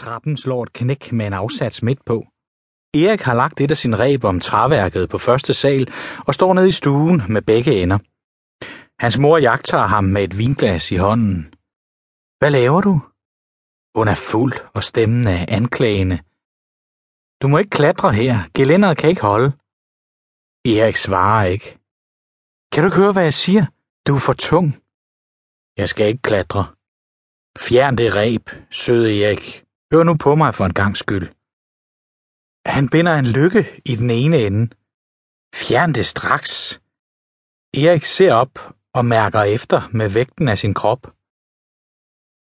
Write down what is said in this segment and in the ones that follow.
Trappen slår et knæk med en afsats midt på. Erik har lagt et af sine reb om træværket på første sal og står nede i stuen med begge ender. Hans mor jagter ham med et vinglas i hånden. Hvad laver du? Hun er fuld og stemmen er anklagende. Du må ikke klatre her. Gelænderet kan ikke holde. Erik svarer ikke. Kan du ikke høre, hvad jeg siger? Du er for tung. Jeg skal ikke klatre. Fjern det reb, søde Erik. Hør nu på mig for en gang skyld. Han binder en lykke i den ene ende. Fjern det straks. Erik ser op og mærker efter med vægten af sin krop.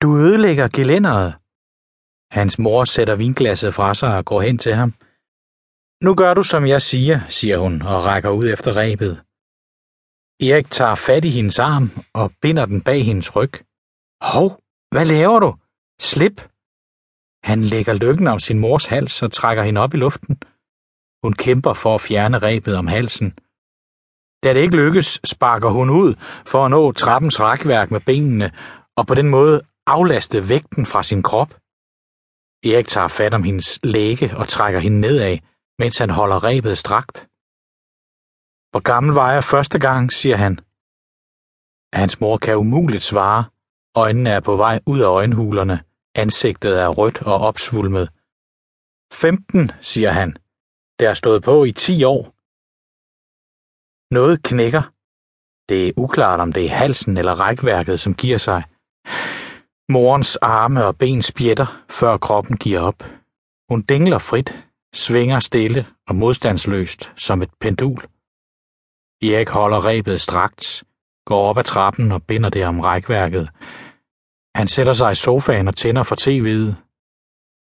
Du ødelægger gelænderet. Hans mor sætter vinglasset fra sig og går hen til ham. Nu gør du, som jeg siger, siger hun og rækker ud efter rebet. Erik tager fat i hendes arm og binder den bag hendes ryg. Hov, hvad laver du? Slip! Han lægger lykken om sin mors hals og trækker hende op i luften. Hun kæmper for at fjerne rebet om halsen. Da det ikke lykkes, sparker hun ud for at nå trappens rækværk med benene og på den måde aflaste vægten fra sin krop. Erik tager fat om hendes læge og trækker hende nedad, mens han holder rebet strakt. Hvor gammel var jeg første gang, siger han. Hans mor kan umuligt svare. Øjnene er på vej ud af øjenhulerne. Ansigtet er rødt og opsvulmet. 15, siger han. Det har stået på i 10 år. Noget knækker. Det er uklart, om det er halsen eller rækværket, som giver sig. Morens arme og ben spjætter, før kroppen giver op. Hun dingler frit, svinger stille og modstandsløst som et pendul. Erik holder rebet strakt, går op ad trappen og binder det om rækværket. Han sætter sig i sofaen og tænder for tv'et.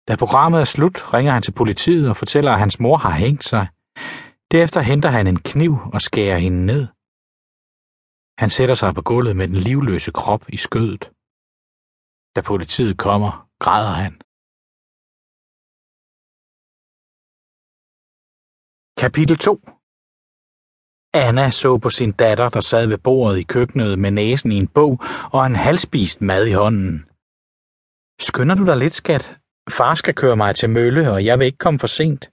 Da programmet er slut, ringer han til politiet og fortæller, at hans mor har hængt sig. Derefter henter han en kniv og skærer hende ned. Han sætter sig på gulvet med den livløse krop i skødet. Da politiet kommer, græder han. Kapitel 2 Anna så på sin datter, der sad ved bordet i køkkenet med næsen i en bog og en halvspist mad i hånden. Skynder du dig lidt, skat? Far skal køre mig til mølle, og jeg vil ikke komme for sent.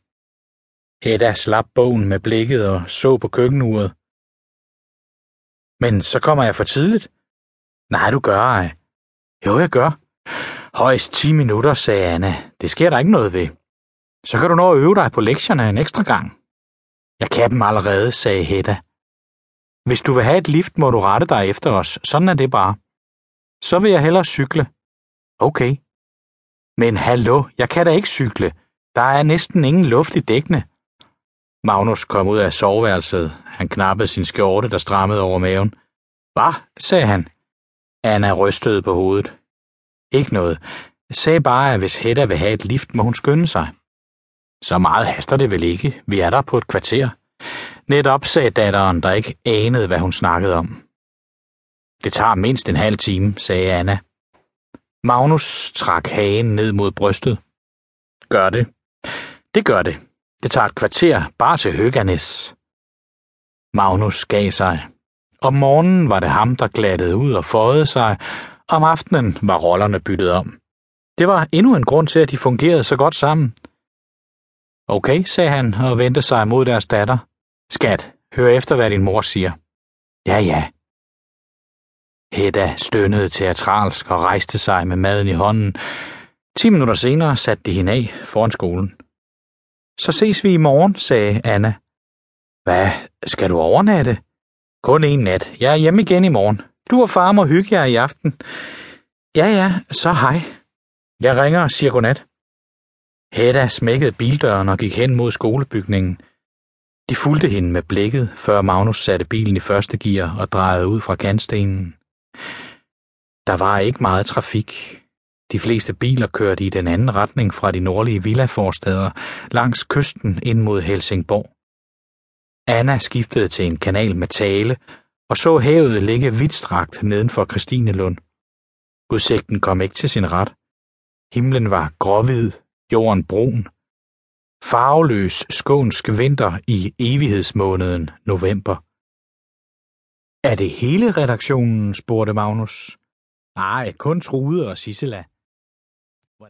Hedda slap bogen med blikket og så på køkkenuret. Men så kommer jeg for tidligt. Nej, du gør ej. Jo, jeg gør. Højst 10 minutter, sagde Anna. Det sker der ikke noget ved. Så kan du nå at øve dig på lektierne en ekstra gang. Jeg kan dem allerede, sagde Hedda. Hvis du vil have et lift, må du rette dig efter os. Sådan er det bare. Så vil jeg hellere cykle. Okay. Men hallo, jeg kan da ikke cykle. Der er næsten ingen luft i dækkene. Magnus kom ud af soveværelset. Han knappede sin skjorte, der strammede over maven. Hvad? sagde han. Anna rystede på hovedet. Ikke noget. Sagde bare, at hvis Hedda vil have et lift, må hun skynde sig. Så meget haster det vel ikke. Vi er der på et kvarter. Netop sagde datteren, der ikke anede, hvad hun snakkede om. Det tager mindst en halv time, sagde Anna. Magnus trak hagen ned mod brystet. Gør det. Det gør det. Det tager et kvarter bare til Høganes. Magnus gav sig. Om morgenen var det ham, der glattede ud og fåede sig. Om aftenen var rollerne byttet om. Det var endnu en grund til, at de fungerede så godt sammen. Okay, sagde han og vendte sig mod deres datter. Skat, hør efter, hvad din mor siger. Ja, ja. Hedda stønnede teatralsk og rejste sig med maden i hånden. Ti minutter senere satte de hende af foran skolen. Så ses vi i morgen, sagde Anna. Hvad, skal du overnatte? Kun en nat. Jeg er hjemme igen i morgen. Du og far må hygge jer i aften. Ja, ja, så hej. Jeg ringer og siger godnat. Hedda smækkede bildøren og gik hen mod skolebygningen. De fulgte hende med blikket, før Magnus satte bilen i første gear og drejede ud fra kantstenen. Der var ikke meget trafik. De fleste biler kørte i den anden retning fra de nordlige villaforsteder langs kysten ind mod Helsingborg. Anna skiftede til en kanal med tale og så havet ligge vidtstrakt nedenfor Kristinelund. Christinelund. Udsigten kom ikke til sin ret. Himlen var gråhvid jorden brun. Farveløs skånsk vinter i evighedsmåneden november. Er det hele redaktionen, spurgte Magnus. Nej, kun Trude og Sissela.